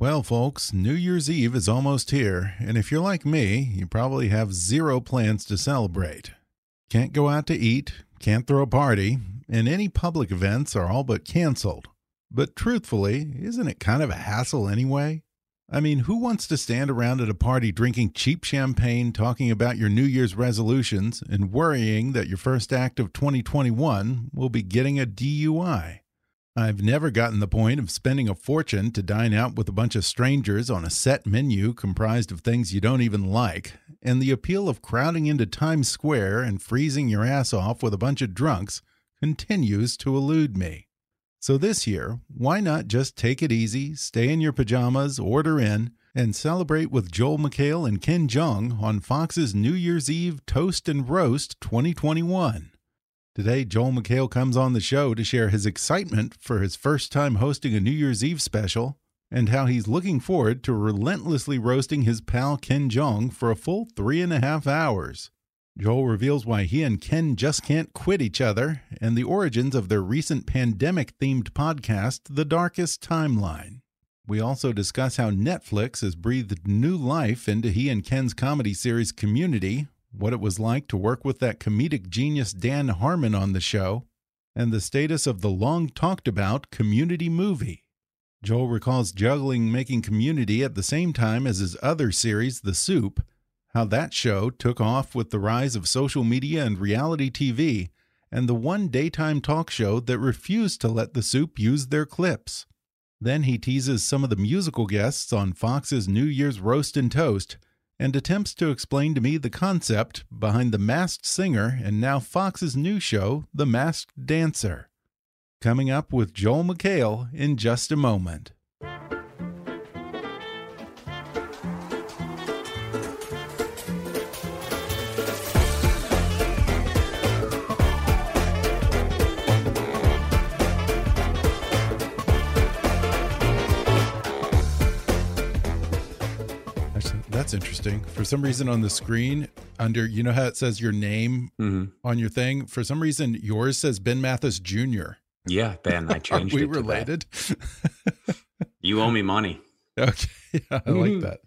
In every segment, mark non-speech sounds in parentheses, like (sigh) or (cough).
Well, folks, New Year's Eve is almost here, and if you're like me, you probably have zero plans to celebrate. Can't go out to eat, can't throw a party, and any public events are all but canceled. But truthfully, isn't it kind of a hassle anyway? I mean, who wants to stand around at a party drinking cheap champagne, talking about your New Year's resolutions, and worrying that your first act of 2021 will be getting a DUI? I've never gotten the point of spending a fortune to dine out with a bunch of strangers on a set menu comprised of things you don't even like, and the appeal of crowding into Times Square and freezing your ass off with a bunch of drunks continues to elude me. So this year, why not just take it easy, stay in your pajamas, order in, and celebrate with Joel McHale and Ken Jeong on Fox's New Year's Eve Toast and Roast 2021? Today, Joel McHale comes on the show to share his excitement for his first time hosting a New Year's Eve special and how he's looking forward to relentlessly roasting his pal Ken Jeong for a full three and a half hours. Joel reveals why he and Ken just can't quit each other and the origins of their recent pandemic themed podcast, The Darkest Timeline. We also discuss how Netflix has breathed new life into he and Ken's comedy series Community, what it was like to work with that comedic genius Dan Harmon on the show, and the status of the long talked about community movie. Joel recalls juggling making community at the same time as his other series, The Soup, how that show took off with the rise of social media and reality TV, and the one daytime talk show that refused to let The Soup use their clips. Then he teases some of the musical guests on Fox's New Year's Roast and Toast and attempts to explain to me the concept behind The Masked Singer and now Fox's new show, The Masked Dancer. Coming up with Joel McHale in just a moment. That's interesting. For some reason on the screen, under you know how it says your name Mm -hmm. on your thing. For some reason, yours says Ben Mathis Jr. Yeah, Ben. I (laughs) changed. Are we it related? you owe me money. (laughs) Okay, yeah, I like that.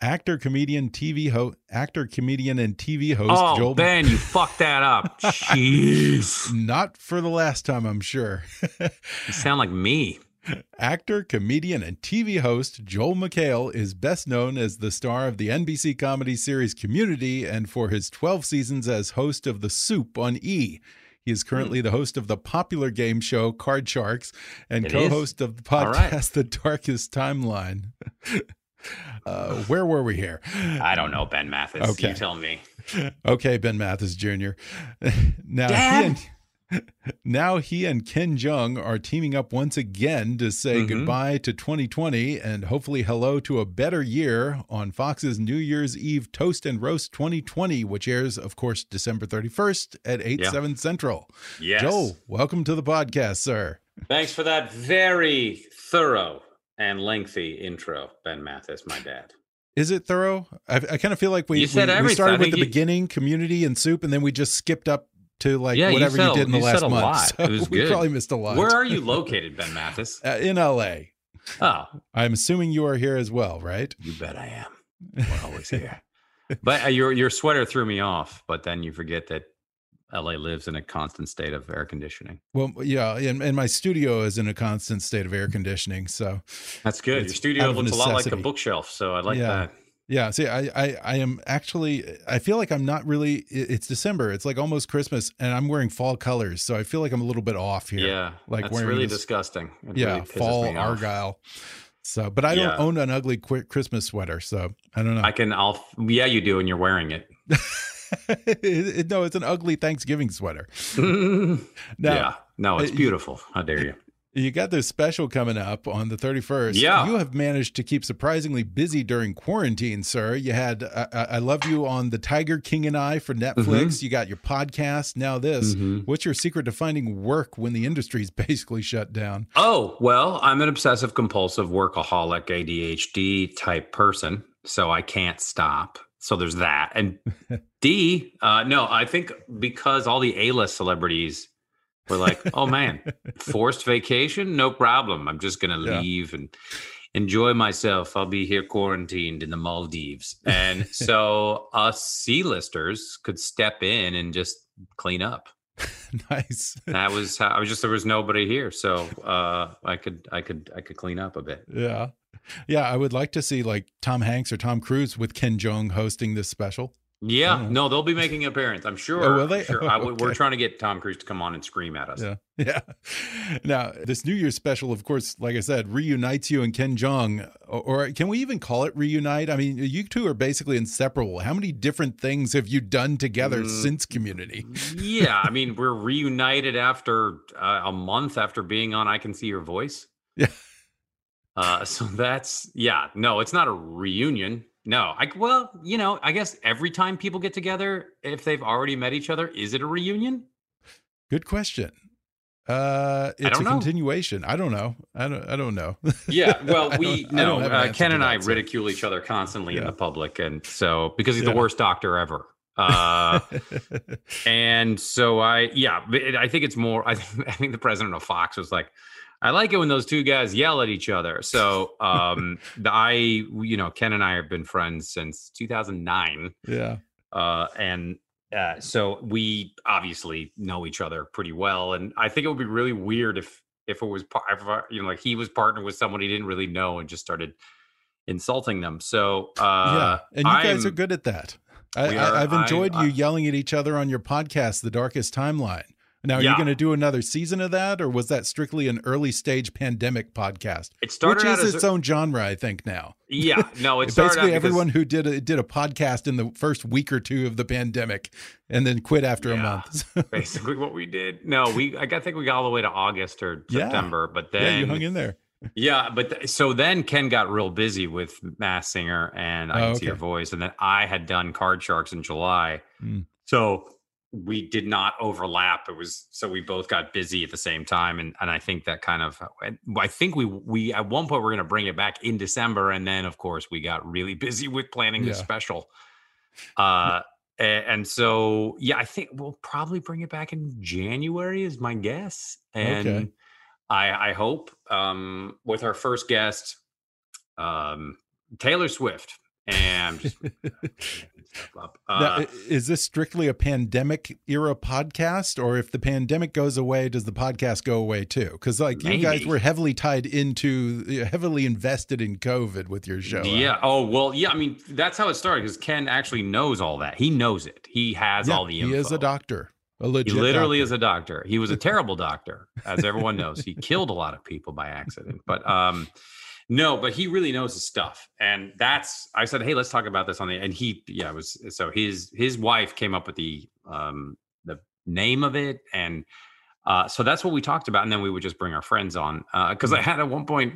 Actor, comedian, TV host, actor, comedian, and TV host Oh, Joel. Ben, you (laughs) fucked that up. Jeez. Not for the last time, I'm sure. You sound like me. Actor, comedian, and TV host Joel McHale is best known as the star of the NBC comedy series Community and for his 12 seasons as host of The Soup on E! He is currently the host of the popular game show Card Sharks and It co is? host of the All right. podcast The Darkest Timeline. (laughs) uh, where were we here? I don't know, Ben Mathis. Okay. You tell me. (laughs) Okay, Ben Mathis Jr. (laughs) Now Dad? (laughs) now he and Ken Jeong are teaming up once again to say Mhm. goodbye to 2020 and hopefully hello to a better year on Fox's New Year's Eve Toast and Roast 2020, which airs, of course, December 31st at 8 Yeah. 7 Central. Yes. Joel, welcome to the podcast, sir. Thanks for that very thorough and lengthy intro, Ben Mathis, my dad. Is it thorough? I, I kind of feel like we, we, we started with the you- beginning, community, and soup, and then we just skipped up to like Yeah, you whatever you, said- did in the you last month. (laughs) So It was we good. probably missed a lot. Where are (laughs) you located, Ben Mathis? Uh, in LA. Oh, I'm assuming you are here as well, right? you bet I am. We're always (laughs) here. but uh, your your sweater threw me off. But then you forget that LA lives in a constant state of air conditioning. Well, yeah, and, and my studio is in a constant state of air conditioning. So, That's good. Your studio looks a lot like a bookshelf, so I like Yeah. that. Yeah, see, I, I, I am actually, I feel like I'm not really, it's December. It's like almost Christmas, and I'm wearing fall colors. So I feel like I'm a little bit off here. Yeah, like that's really this- disgusting. It yeah, really fall argyle. So, but I don't Yeah. own an ugly Christmas sweater, so I don't know. I can. I'll. Yeah, you do, and you're wearing it. (laughs) It- it- no, it's an ugly Thanksgiving sweater. (laughs) Now, yeah. No, it's uh, beautiful. How dare you? You got this special coming up on the 31st. Yeah. You have managed to keep surprisingly busy during quarantine, sir. You had I, I Love You on The Tiger King and I for Netflix. Mm-hmm. You got your podcast. Now, this. Mhm. What's your secret to finding work when the industry's (laughs) basically shut down? Oh, well, I'm an obsessive compulsive workaholic ADHD type person, so I can't stop. So there's that. And (laughs) D, uh, no, I think because all the A-list celebrities were like, "Oh man, forced vacation, no problem. I'm just going to Yeah. leave and enjoy myself. I'll be here quarantined in the Maldives." And so us C-listers could step in and just clean up (laughs) nice. that was how I was just there was nobody here, so uh, I could I could I could clean up a bit. Yeah. Yeah. I would like to see like Tom Hanks or Tom Cruise with Ken Jeong hosting this special. Yeah, no, they'll be making an appearance. I'm sure. Oh, will they? Sure. (laughs) Oh, I, we're trying to get Tom Cruise to come on and scream at us. Yeah. (laughs) Yeah. Now, this New Year's special, of course, like I said, reunites you and Ken Jeong. Or, or can we even call it reunite? I mean, you two are basically inseparable. How many different things have you done together Mm. since community? (laughs) yeah, I mean, we're reunited after uh, a month after being on I Can See Your Voice. Yeah. Uh, so that's yeah. No, it's not a reunion. No, I well, you know, I guess every time people get together, if they've already met each other, is it a reunion? Good question. Uh, it's a know. continuation. I don't know. I don't. I don't know. Yeah, (laughs) well, we no. an Uh, Ken and I that, so- ridicule each other constantly in the public, and so because he's Yeah. the worst doctor ever. (laughs) Uh, and so I, yeah, I think it's more. I think, (laughs) I think the president of Fox was like, I like it when those two guys yell at each other. So um, (laughs) the, I, you know, Ken and I have been friends since 2009, yeah. uh, and uh, so we obviously know each other pretty well. And I think it would be really weird if if it was if, uh, you know like he was partnered with someone he didn't really know and just started insulting them. So uh, yeah. And you guys are good at that. I, We I, are- I've enjoyed I- you yelling at each other on your podcast, The Darkest Timeline. Now, are you Yeah. going to do another season of that, or was that strictly an early stage pandemic podcast? It started Which out is as its own genre, I think. Now, yeah, no, it (laughs) started basically everyone who did a, did a podcast in the first week or two of the pandemic, and then quit after a month. (laughs) basically what we did. No, we I think we got all the way to August or Yeah. September, but then yeah, you hung in there. Yeah, but th- so then Ken got real busy with Masked Singer and I Oh, Can See Your. Voice, and then I had done Card Sharks in July, Mm. so we did not overlap. It was so we both got busy at the same time, and and I think that kind of I think we we at one point we're going to bring it back in December, and then of course we got really (laughs) busy with planning the special. Uh, and so yeah, I think we'll probably bring it back in January is my guess, and. Okay. I, I hope um, with our first guest, um, Taylor Swift, and just (laughs) stuff up. Uh, i- is this strictly a pandemic era podcast, or if the pandemic goes away, does the podcast go away too? Because like you guys were heavily tied into, heavily invested in COVID with your show. yeah. Oh well. Yeah. I mean, that's how it started because Ken actually knows all that. He knows it. He has Yeah, all the info. he is a doctor, a legit He literally doctor. is a doctor. He was a terrible doctor, as everyone knows. He killed a lot of people by accident. But um, no, but he really knows his stuff. And that's I said, hey, let's talk about this on the and he yeah, it was so his his wife came up with the um the name of it and uh so that's what we talked about. And then we would just bring our friends on. Uh because I had at one point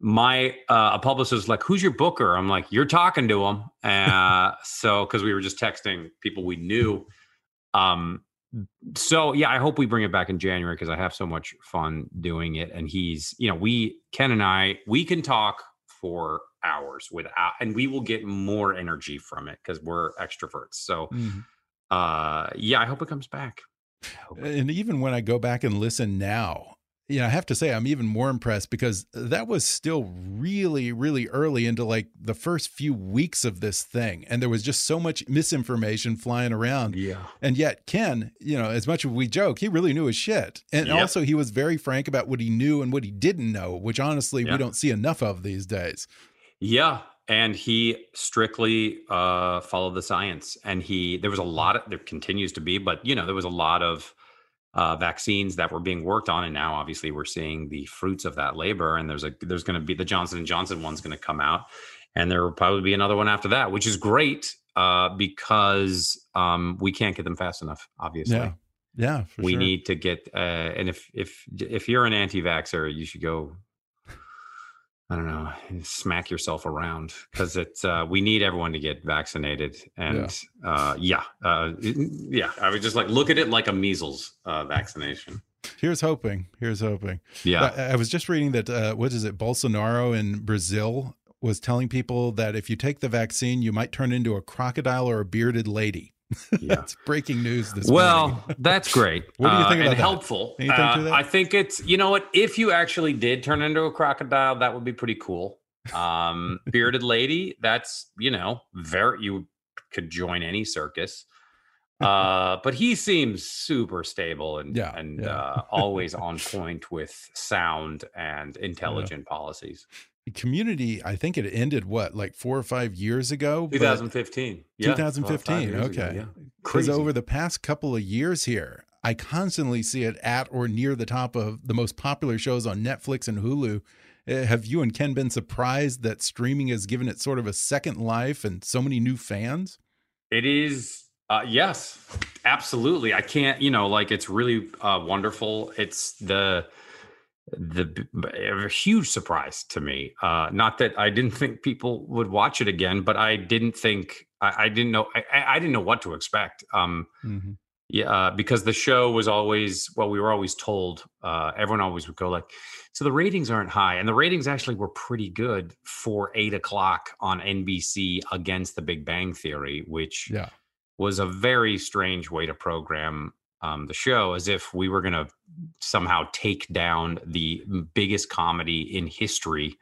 my uh a publicist was like, Who's your booker? I'm like, You're talking to him. Uh so because we were just texting people we knew. Um, so yeah, I hope we bring it back in January because I have so much fun doing it. And he's, you know, we Ken and I, we can talk for hours without, and we will get more energy from it because we're extroverts. So, Mhm. uh, yeah, I hope it comes back. And even when I go back and listen now, you know, I have to say I'm even more impressed because that was still really, really early into like the first few weeks of this thing. And there was just so much misinformation flying around. Yeah. And yet Ken, you know, as much as we joke, he really knew his shit. And Yep. also he was very frank about what he knew and what he didn't know, which honestly Yeah. we don't see enough of these days. Yeah, and he strictly uh, followed the science, and he there was a lot of there continues to be, but you know there was a lot of uh, vaccines that were being worked on, and now obviously we're seeing the fruits of that labor. And there's a there's going to be the Johnson and Johnson one's going to come out, and there will probably be another one after that, which is great uh, because um, we can't get them fast enough. Obviously, Yeah. Yeah. We sure. need to get uh, and if if if you're an anti-vaxer, you should go i don't know smack yourself around because it's uh, we need everyone to get vaccinated and uh, yeah uh, yeah i would just like look at it like a measles uh, vaccination Here's hoping. Here's hoping. yeah I, I was just reading that uh, what is it? Bolsonaro in Brazil was telling people that if you take the vaccine, you might turn into a crocodile or a bearded lady. (laughs) yeah That's breaking news this well morning. that's great (laughs) What do you uh, think about and that? helpful Anything to Uh, that? i think it's you know what if you actually did turn into a crocodile that would be pretty cool um (laughs) bearded lady that's you know very you could join any circus uh but he seems super stable and Yeah, and yeah. uh always on point with sound and intelligent policies Community, I think it ended what, like four or five years ago? But- 2015 yeah, 2015. years Okay. Because Crazy. over the past couple of years here, I constantly see it at or near the top of the most popular shows on Netflix and Hulu. Uh, Have you and Ken been surprised that streaming has given it sort of a second life and so many new fans? It is, uh, yes, absolutely. I can't, you know, like it's really uh, wonderful. It's the the a huge surprise to me. Uh, not that I didn't (laughs) think people would watch it again, but I didn't think I, I didn't know I, I didn't know what to expect. Um, yeah, uh, because the show was always well, we were always told. Uh, everyone always would go like, so the ratings aren't high, and the ratings actually were pretty good for eight o'clock on NBC against The Big Bang Theory, which Yeah. was a very strange way to program um, the show, as if we were going to somehow take down the biggest comedy in history.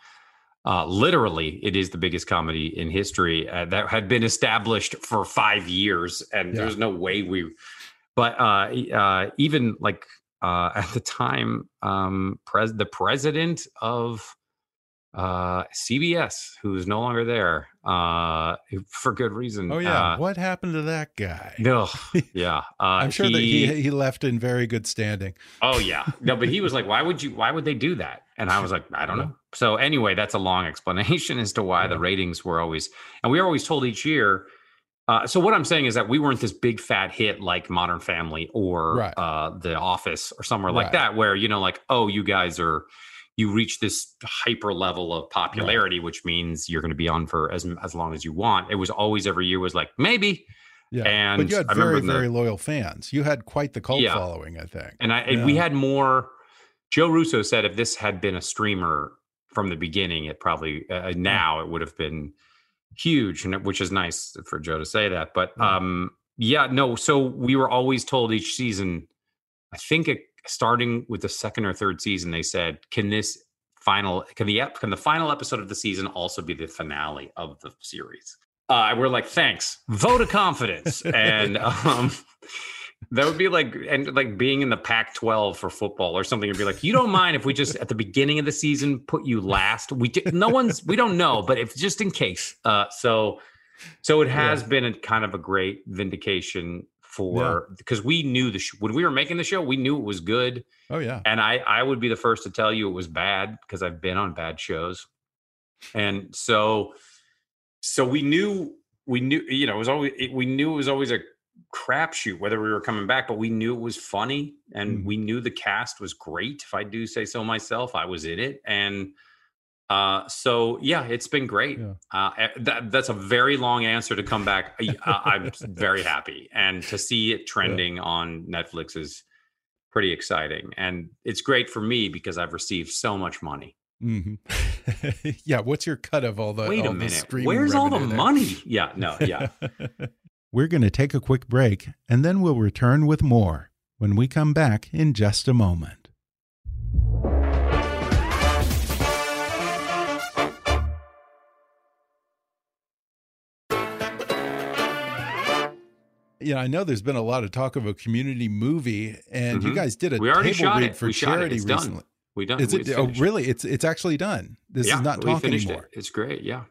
Uh, literally, it is the biggest comedy in history uh, that had been established for five years, and Yeah. there's no way we. But uh, uh, even like uh, (laughs) at the time, um, pres- the president of uh, CBS, who is no longer there uh, (laughs) for good reason. Oh, yeah. Uh, what happened to that guy? no, (laughs) yeah. Uh, I'm sure that he, he left in very good standing. Oh yeah. No, but he was like, (laughs) why would you why would they do that? And I was like, I don't Yeah. know. So anyway, that's a long explanation as to why the ratings were always and we were always told each year. Uh, so what I'm saying is that we weren't this big fat hit like Modern Family or Right. uh, The Office or somewhere like that, where you know, like, oh, you guys are you reach this hyper level of popularity, which means you're going to be on for as as long as you want. It was always every year was like maybe, Yeah. And but you had I very, the- very loyal fans. You had quite the cult Yeah. following, I think. And I and we had more. Joe Russo said if this had been a streamer from the beginning, it probably uh, now it would have been huge, and which is nice for Joe to say that. But um, yeah, no. So we were always told each season. I think it, starting with the second or third season, they said, "Can this final can the can the final episode of the season also be the finale of the series?" Uh, we're like, "Thanks, vote of confidence," (laughs) and um, that would be like and like being in the Pac-12 for football or something. It'd be like, you don't mind if we just at the beginning of the season put you last? We no one's we don't know, but if just in case. Uh, so so it has been a kind of a great vindication for because we knew the sh- when we were making the show, we knew it was good, Oh, yeah. and I I would be the first to tell you it was bad because I've been on bad shows, and so so we knew we knew you know it was always it, we knew it was always a crapshoot whether we were coming back, but we knew it was funny and Mhm. we knew the cast was great. If I do say so myself, I was in it, and uh, so yeah, it's been great. Yeah. Uh, eh, that, that's a very long answer to come back. I, I'm (laughs) very happy, and to see it trending on Netflix is pretty exciting, and it's great for me because I've received so much money. hmm (laughs) yeah. What's your cut of all the Wait all a minute, where's all the there? money? Yeah, no, (laughs) yeah. We're going to take a quick break and then we'll return with more when we come back in just a moment. You know, I know there's been a lot of talk of a community movie, and mm -hmm. you guys did a we already table read it. for we charity it. recently. Done. We done. Is it? Oh, really? It's it's actually done. This yeah, is not talk anymore. It. It's great. Yeah.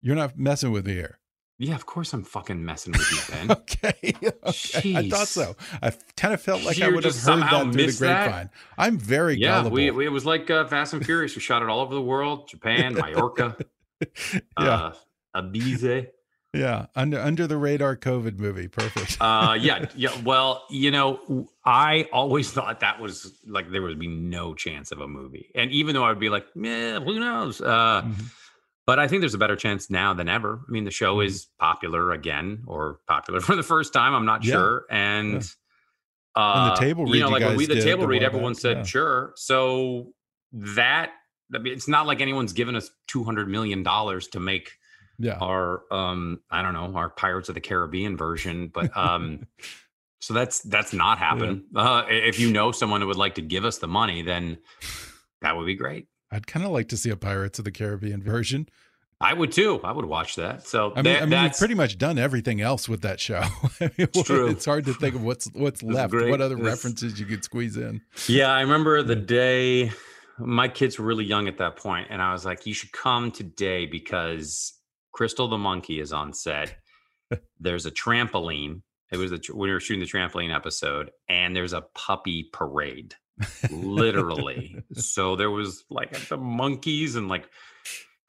You're not messing with me here. Yeah, of course I'm fucking messing with you, (laughs) Ben. okay. okay. I thought so. I kind of felt like you I would have heard that through the grapevine. That? I'm very yeah, gullible. We, we, it was like uh, Fast and Furious. We shot it all over the world: Japan, Mallorca, (laughs) yeah, uh, Ibiza. Yeah, under under the radar COVID movie, perfect. (laughs) uh, yeah, yeah. Well, you know, I always thought that was like there would be no chance of a movie, and even though I would be like, yeah, who knows? Uh, mm -hmm. But I think there's a better chance now than ever. I mean, the show mm -hmm. is popular again, or popular (laughs) for the first time. I'm not yeah. sure, and. Yeah. Uh, and the table read, you know, like when we the table read, everyone said yeah. sure. So that I mean, it's not like anyone's given us two hundred million dollars to make yeah our um i don't know our pirates of the caribbean version but um (laughs) so that's that's not happening yeah. uh if you know someone who would like to give us the money then that would be great i'd kind of like to see a pirates of the caribbean version I would too. I would watch that. So I mean, that, I mean, you've pretty much done everything else with that show. (laughs) I mean, it's true. It's hard to think of what's what's left. Great. What other references you could squeeze in? Yeah, I remember the day my kids were really young at that point, and I was like, "You should come today because Crystal the monkey is on set. (laughs) there's a trampoline. It was a, when we were shooting the trampoline episode, and there's a puppy parade, literally. (laughs) so there was like the monkeys and like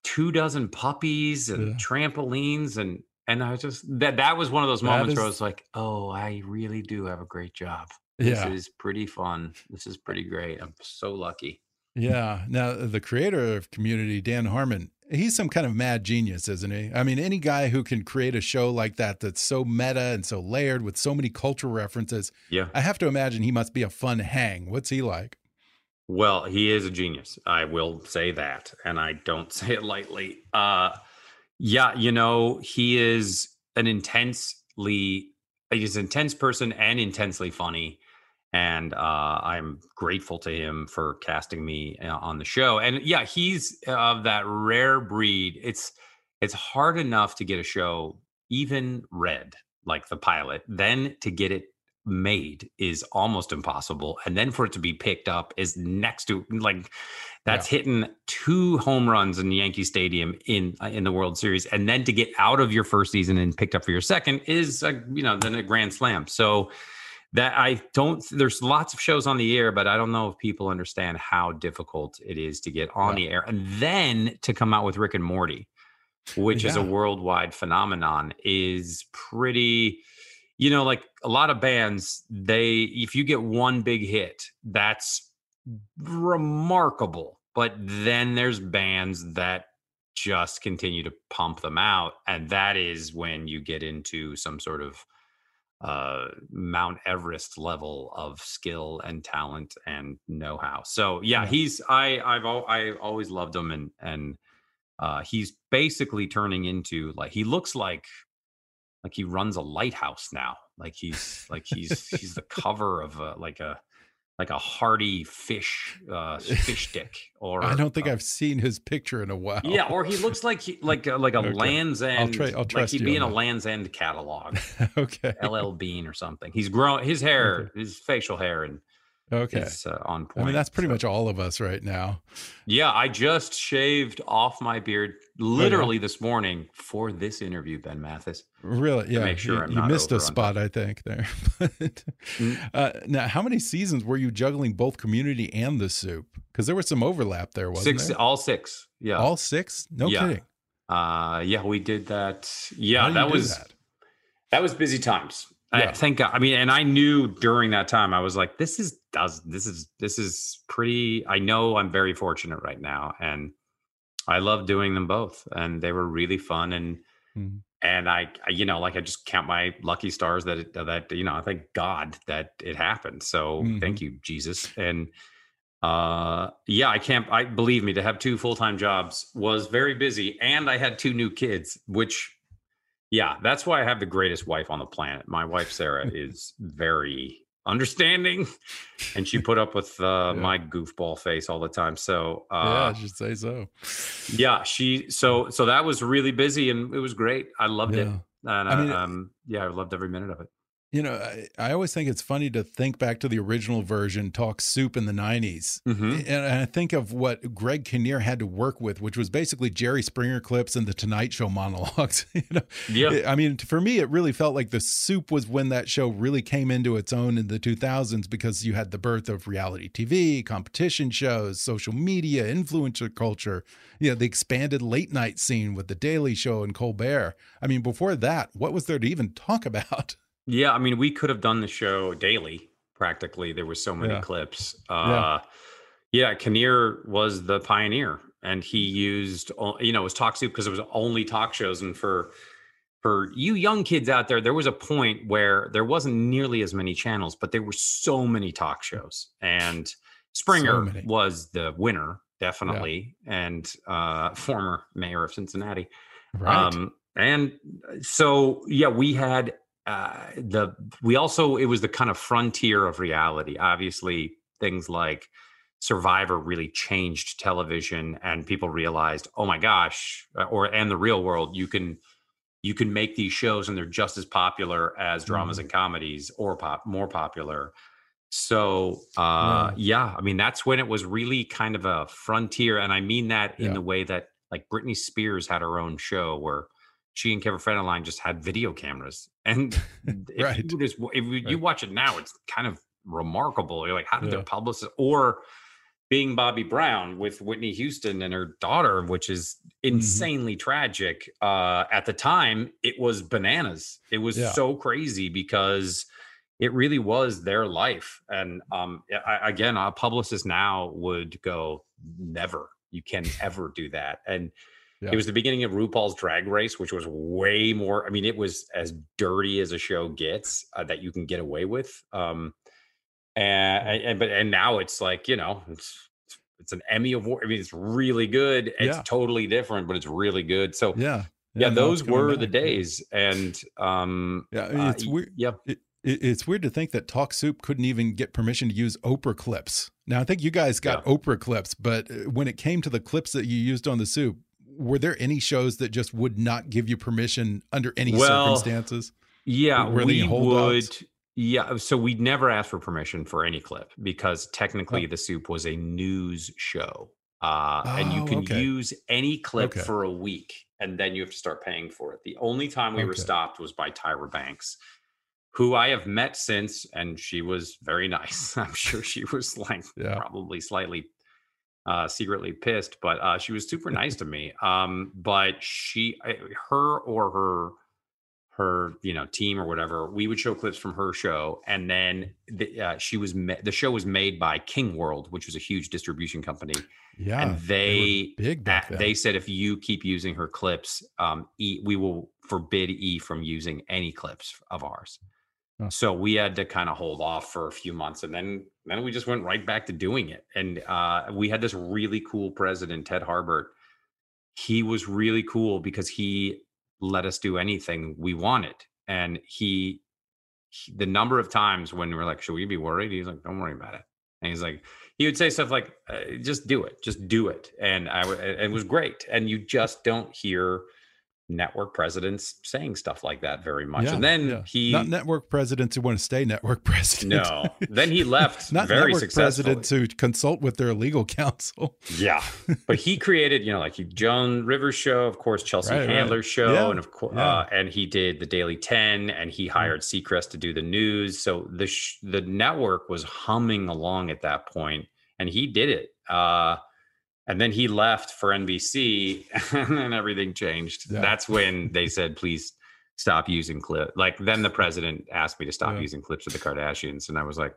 two dozen puppies and yeah. trampolines and and I was just that that was one of those moments is, where I was like, oh, I really do have a great job. This yeah. is pretty fun. This is pretty great. I'm so lucky. Yeah. Now the creator of Community, Dan Harmon, he's some kind of mad genius, isn't he? I mean, any guy who can create a show like that that's so meta and so layered with so many cultural references. Yeah. I have to imagine he must be a fun hang. What's he like? Well, he is a genius. I will say that, and I don't (laughs) say it lightly. Uh yeah, you know, he is an intensely he's an intense person and intensely funny and uh, I'm grateful to him for casting me uh, on the show. And yeah, he's of that rare breed. It's it's hard enough to get a show even read like the pilot, then to get it made is almost impossible, and then for it to be picked up is next to like that's yeah. hitting two home runs in Yankee Stadium in uh, in the World Series, and then to get out of your first season and picked up for your second is a, you know then a grand slam. So that I don't there's lots of shows on the air, but I don't know if people understand how difficult it is to get on yeah. the air and then to come out with Rick and Morty, which yeah. is a worldwide phenomenon, is pretty you know, like a lot of bands, they if you get one big hit, that's remarkable. But then there's bands that just continue to pump them out. And that is when you get into some sort of uh, Mount Everest level of skill and talent and know-how. So yeah, yeah. he's I I've I always loved him and and uh, he's basically turning into like he looks like like he runs a lighthouse now. Like he's like he's he's the (laughs) cover of a, like a like a hardy fish uh fish (laughs) stick or I don't think uh, I've seen his picture in a while. Yeah, or he looks like he like a, like a okay. Land's End. I'll try, I'll like he'd be in a Land's End catalog. (laughs) okay. LL Bean or something. He's grown his hair, okay. his facial hair and Okay. It's uh, on point. I mean, that's pretty so. much all of us right now. Yeah. I just shaved off my beard literally this morning for this interview, Ben Mathis. Really? Yeah. Make sure you, you missed a spot, I think, there. (laughs) but, mm. uh, now, how many seasons were you juggling both community and the soup? Because there was some overlap there, wasn't six, there? All six. Yeah. All six? No yeah. kidding. Uh, yeah, we did that. Yeah, that was that? that was busy times. Yeah. I think I mean, and I knew during that time I was like, this is does this is this is pretty. I know I'm very fortunate right now, and I love doing them both, and they were really fun and. Mm-hmm. And I, I, you know, like I just count my lucky stars that it, that you know, I thank God that it happened. So mm-hmm. thank you, Jesus. And uh, yeah, I can't. I believe me to have two full time jobs was very busy, and I had two new kids, which Yeah, that's why I have the greatest wife on the planet. My wife Sarah (laughs) is very understanding, (laughs) and she put up with uh, Yeah. my goofball face all the time. So yeah, uh, I should say so. yeah, she so so that was really busy and it was great. I loved it, and I mean, um, yeah, I loved every minute of it. You know, I, I always think it's funny to think back to the original version, Talk Soup in the 90s. Mhm. And I think of what Greg Kinnear had to work with, which was basically Jerry Springer clips and the Tonight Show monologues. (laughs) you know? Yeah. I mean, for me, it really felt like the soup was when that show really came into its own in the 2000s because you had the birth of reality TV, competition shows, social media, influencer culture, you know, the expanded late night scene with The Daily Show and Colbert. I mean, before that, what was there to even talk about? Yeah, I mean, we could have done the show daily. Practically, there were so many Yeah. clips. Uh, yeah. Kinnear was the pioneer, and he used, you know, it was talk soup because it was only talk shows. And for for you young kids out there, there was a point where there wasn't nearly as many channels, but there were so many talk shows, and Springer many. was the winner, definitely, and uh, (laughs) former mayor of Cincinnati. Um, and so yeah, we had uh, the we also it was the kind of frontier of reality. Obviously, things like Survivor really changed television, and people realized, oh my gosh, uh, or and the real world, you can you can make these shows and they're just as popular as dramas Mhm. and comedies, or pop more popular. So uh, yeah, I mean that's when it was really kind of a frontier, and I mean that in Yeah. the way that like Britney Spears had her own show where she and Kevin Federline just had video cameras, and (laughs) if Right. you just if you, Right. watch it now, it's kind of remarkable. You're like, how did Yeah. their publicist or being Bobby Brown with Whitney Houston and her daughter, which is Mm-hmm. insanely tragic. Uh, at the time, it was bananas. It was Yeah. so crazy because it really was their life. And um, I, again, a publicist now would go, never. You can ever do that. And Yeah. it was the beginning of RuPaul's Drag Race, which was way more. I mean, it was as dirty as a show gets uh, that you can get away with. Um, and, and but and now it's like you know it's it's an Emmy award. I mean, it's really good. It's Yeah. totally different, but it's really good. So yeah, yeah. no, those were the back. Yeah. days. And um, Yeah, I mean, uh, it's y- weird. Yeah, It, it, it's weird to think that Talk Soup couldn't even get permission to use Oprah clips. Now, I think you guys got Oprah clips, but uh, when it came to the clips that you used on the soup, were there any shows that just would not give you permission under any Well, circumstances? Yeah, Were we would. Yeah, so we'd never ask for permission for any clip because technically the soup was a news show, uh, and you Oh, can okay. use any clip Okay. for a week, and then you have to start paying for it. The only time we were stopped was by Tyra Banks, who I have met since, and she was very (laughs) nice. I'm sure she was like Yeah. probably slightly uh, secretly pissed, but uh, she was super nice (laughs) to me. Um, but she, her or her, her, you know, team or whatever, we would show clips from her show, and then the, uh, she was ma- the show was made by King World, which was a huge distribution company, Yeah, and were they big back then. they said if you keep using her clips, um, e, we will forbid E from using any clips of ours. Huh. So we had to kind of hold off for a few months, and then then we just went right back to doing it. And uh, we had this really cool president, Ted Harbert. He was really cool because he let us do anything we wanted, and he, he the number of times when we were like, "Should we be worried?" He's like, "Don't worry about it." And he's like, he would say stuff like, uh, "Just do it, just do it," and I w- it was great. And you just don't hear network presidents saying stuff like that very much. Yeah, and then yeah. he not network presidents who want to stay network (laughs) president. no, then he left (laughs) not very network successfully. presidents who consult with their legal counsel. (laughs) Yeah, but he created, you know, like he- Joan Rivers show, of course, Chelsea Right, right. Show, Yeah, and of course, uh, and he did the Daily Ten, and he hired Seacrest to do the news. So the sh- the network was humming along at that point, and he did it. Uh, and then he left for NBC, (laughs) and then everything changed. Yeah. That's when they said, "Please stop using clip." Like then the president asked me to stop Yeah. using clips of the Kardashians, and I was like.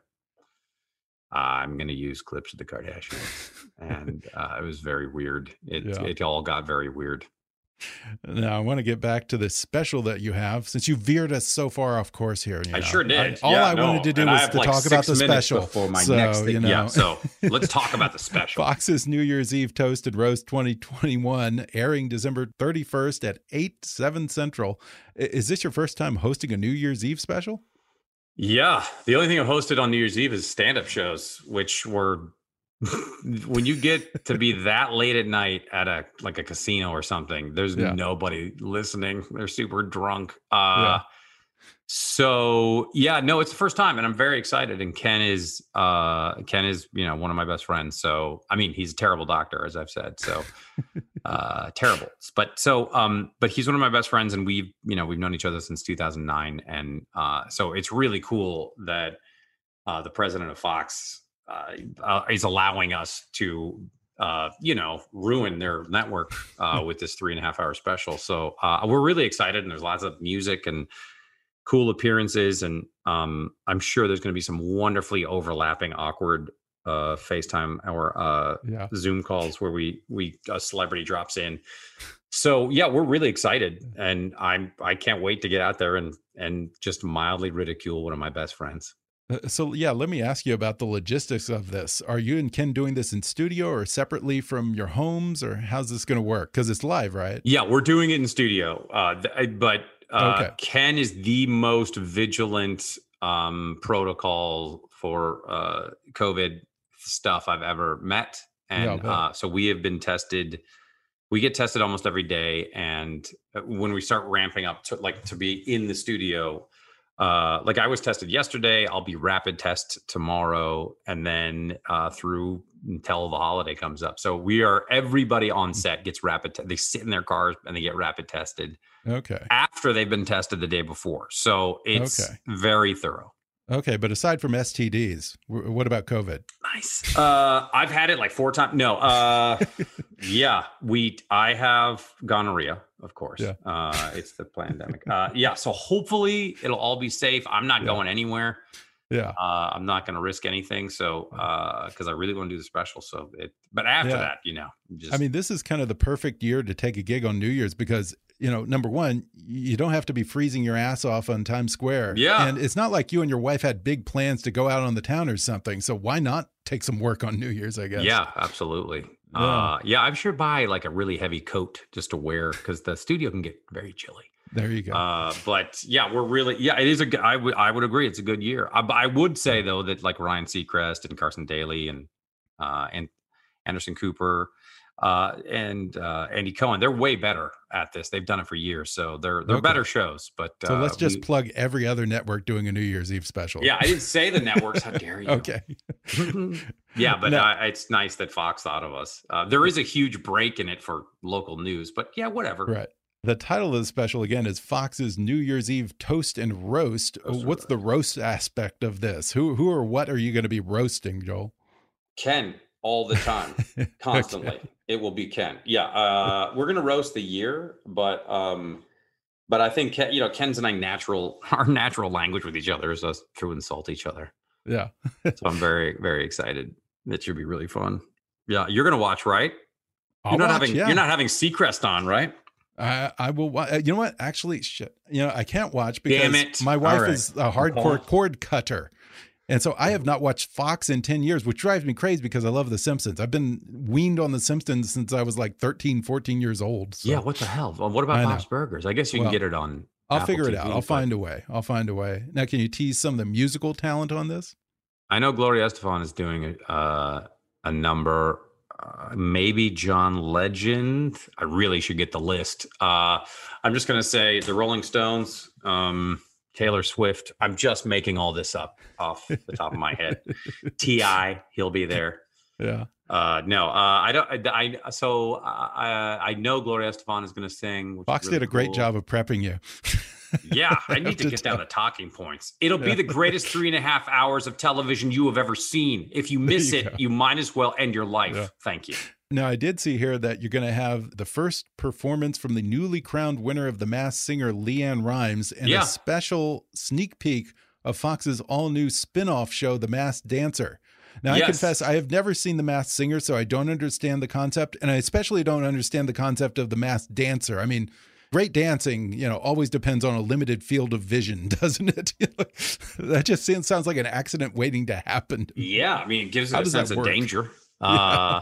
I'm going to use clips of the Kardashians. (laughs) and uh, it was very weird. It Yeah. it all got very weird. Now I want to get back to the special that you have, since you veered us so far off course here. You know. I sure did. I, all yeah, I no. wanted to do and was to like talk about the special. before my so, next thing. You know. Yeah, so (laughs) let's talk about the special. Fox's New Year's Eve Toasted Roast 2021, airing December 31st at 8, 7 Central. Is this your first time hosting a New Year's Eve special? Yeah. The only thing I've hosted on New Year's Eve is stand up shows, which were when you get to be that late at night at a like a casino or something, there's Yeah. nobody listening. They're super drunk. Uh Yeah. so yeah, no, it's the first time and I'm very excited. And Ken is uh Ken is, you know, one of my best friends. So I mean he's a terrible doctor, as I've said. So (laughs) uh terrible. But so um, but he's one of my best friends and we've, you know, we've known each other since 2009. And uh so it's really cool that uh the president of Fox uh, uh, is allowing us to uh, you know ruin their network uh, with this three and a half hour special. So uh, we're really excited and there's lots of music and cool appearances and um, i'm sure there's going to be some wonderfully overlapping awkward uh, facetime or uh, Yeah. zoom calls where we we a celebrity drops in. So yeah we're really excited and i'm i can't wait to get out there and and just mildly ridicule one of my best friends So, yeah, let me ask you about the logistics of this. Are you and Ken doing this in studio or separately from your homes, or how's this going to work? Because it's live, right? Yeah, we're doing it in studio. Uh, but uh, Okay. Ken is the most vigilant um, protocol for uh, COVID stuff I've ever met, and bet. uh, so we have been tested. We get tested almost every day, and uh, when we start ramping up to like to be in the studio, uh, like I was tested yesterday, I'll be rapid test tomorrow, and then uh, through until the holiday comes up. So we are everybody on set gets rapid. Te- they sit in their cars and they get rapid tested Okay. after they've been tested the day before. So it's Okay. very thorough. Okay. But aside from STDs, wh- what about COVID? Nice. Uh, I've had it like four times. No. Uh, (laughs) yeah, we. I have gonorrhea, of course. Yeah. Uh, it's the (laughs) pandemic. Uh, yeah. So hopefully it'll all be safe. I'm not Yeah. going anywhere. Yeah. Uh, I'm not going to risk anything. So because I really want to do the special. So it. But after Yeah. that, you know, just. I mean, this is kind of the perfect year to take a gig on New Year's because, you know, number one, you don't have to be freezing your ass off on Times Square. Yeah. And it's not like you and your wife had big plans to go out on the town or something. So why not take some work on New Year's, I guess? Yeah, absolutely. Yeah. Uh, yeah, I'm sure buy like a really heavy coat just to wear because the studio can get very chilly. There you go. Uh, but yeah, we're really yeah, it is a. I would I would agree, it's a good year. I, I would say though that like Ryan Seacrest and Carson Daly and uh, and Anderson Cooper uh, and uh, Andy Cohen, they're way better at this. They've done it for years, so they're they're Okay. better shows. But so uh, let's just we- plug every other network doing a New Year's Eve special. yeah, I didn't say the networks. How (laughs) dare you? Okay. yeah, but No. uh, it's nice that Fox thought of us. Uh, there is a huge break in it for local news, but yeah, whatever. Right. The title of the special again is Fox's New Year's Eve Toast and Roast. Toast What's the roast aspect of this? Who who or what are you going to be roasting, Joel? Ken all the time, (laughs) constantly. Okay. It will be Ken. Yeah, uh, we're gonna roast the year, but um, but I think Ken, you know Ken's and I natural (laughs) our natural language with each other is us to insult each other. Yeah. So I'm very very excited. It should be really fun. Yeah, you're gonna watch, right? I'll you're not watch, having yeah. you're not having Seacrest on, right? I, I will. wa- You know what? Actually, shit. You know, I can't watch because my wife right. is a hardcore cord cutter, and so I have not watched Fox in ten years, which drives me crazy because I love The Simpsons. I've been weaned on The Simpsons since I was like 13, 14 years old. so Yeah. What the hell? Well, what about know. Burgers? I guess you Well, can get it on. I'll Apple figure it out. I'll but- find a way. I'll find a way. Now, can you tease some of the musical talent on this? I know Gloria Estefan is doing a, uh, a number. Uh, maybe John Legend. I really should get the list. Uh, I'm just going to say the Rolling Stones, um, Taylor Swift. I'm just making all this up off the top of my head. (laughs) Ti, he'll be there. Yeah. Uh, no, uh, I don't. I, I so uh, I I know Gloria Estefan is going to sing. Fox really did a great cool. job of prepping you. (laughs) Yeah, I (laughs) need to to get down the talking points. (laughs) It'll be the greatest three and a half hours of television you have ever seen. If you miss you it, go. you might as well end your life. Yeah. Thank you. Now, I did see here that you're going to have the first performance from the newly crowned winner of the Masked Singer, LeAnn Rimes, and Yeah. a special sneak peek of Fox's all new spin off show, The Masked Dancer. Now, Yes. I confess, I have never seen The Masked Singer, so I don't understand the concept. And I especially don't understand the concept of the masked dancer. I mean, great dancing, you know, always depends on a limited field of vision, (laughs) doesn't it? (laughs) that just seems, sounds like an accident waiting to happen. Yeah, I mean, it gives it a sense of danger. (laughs) Uh,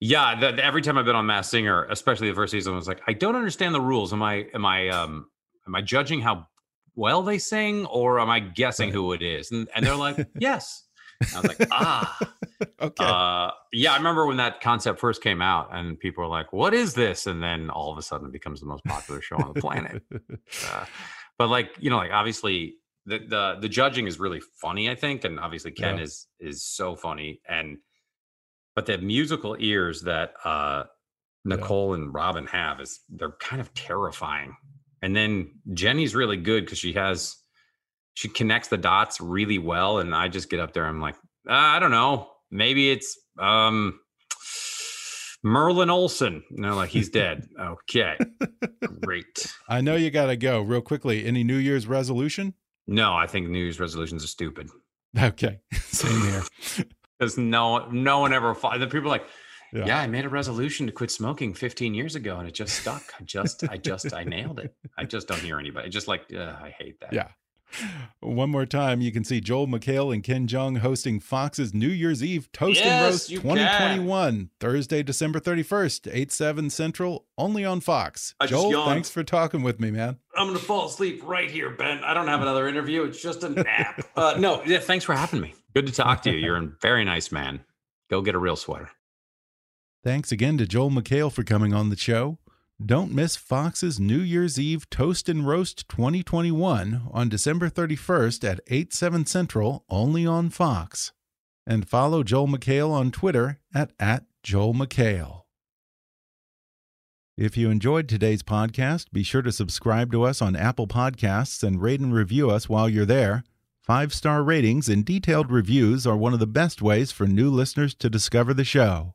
yeah, the, the- every time I've been on Masked Singer, especially the first season, I was like, I don't understand the rules. Am I am I um am I judging how well they sing, or am I guessing Right. who it is? And and they're like, yes. I was like, (laughs) ah, Okay. uh, yeah. I remember when that concept first came out, and people were like, "What is this?" And then all of a sudden, it becomes the most popular show on the planet. (laughs) Uh, but like you know, like obviously the the the judging is really funny, I think, and obviously Ken Yeah. is is so funny, and but the musical ears that uh Nicole and Robin have is they're kind of terrifying. And then Jenny's really good because she has she connects the dots really well, and I just get up there, I'm like, uh, I don't know, maybe it's um Merlin Olsen. No, like, he's dead. (laughs) okay, great. I know you got to go real quickly. Any New Year's resolution? No, I think New Year's resolutions are stupid Okay. (laughs) Same here. (laughs) because no, no one ever. The people are like, Yeah. yeah. I made a resolution to quit smoking 15 years ago, and it just stuck. I just, I just, I nailed it. I just don't hear anybody. Just like, uh, I hate that. Yeah. One more time, you can see Joel McHale and Ken Jeong hosting Fox's New Year's Eve Toast and Roast you 2021, Thursday, December 31st, 8 7 Central, only on Fox. I Joel, thanks for talking with me, man. I'm gonna fall asleep right here, Ben. I don't have another interview. It's just a nap. (laughs) uh, no, yeah, thanks for having me. Good to talk to you. You're a very nice man. Go get a real sweater. Thanks again to Joel McHale for coming on the show. Don't miss Fox's New Year's Eve Toast and Roast 2021 on December 31st at 8 7 Central, only on Fox. And follow Joel McHale on Twitter at, at Joel McHale. If you enjoyed today's podcast, be sure to subscribe to us on Apple Podcasts and rate and review us while you're there. Five star ratings and detailed reviews are one of the best ways for new listeners to discover the show.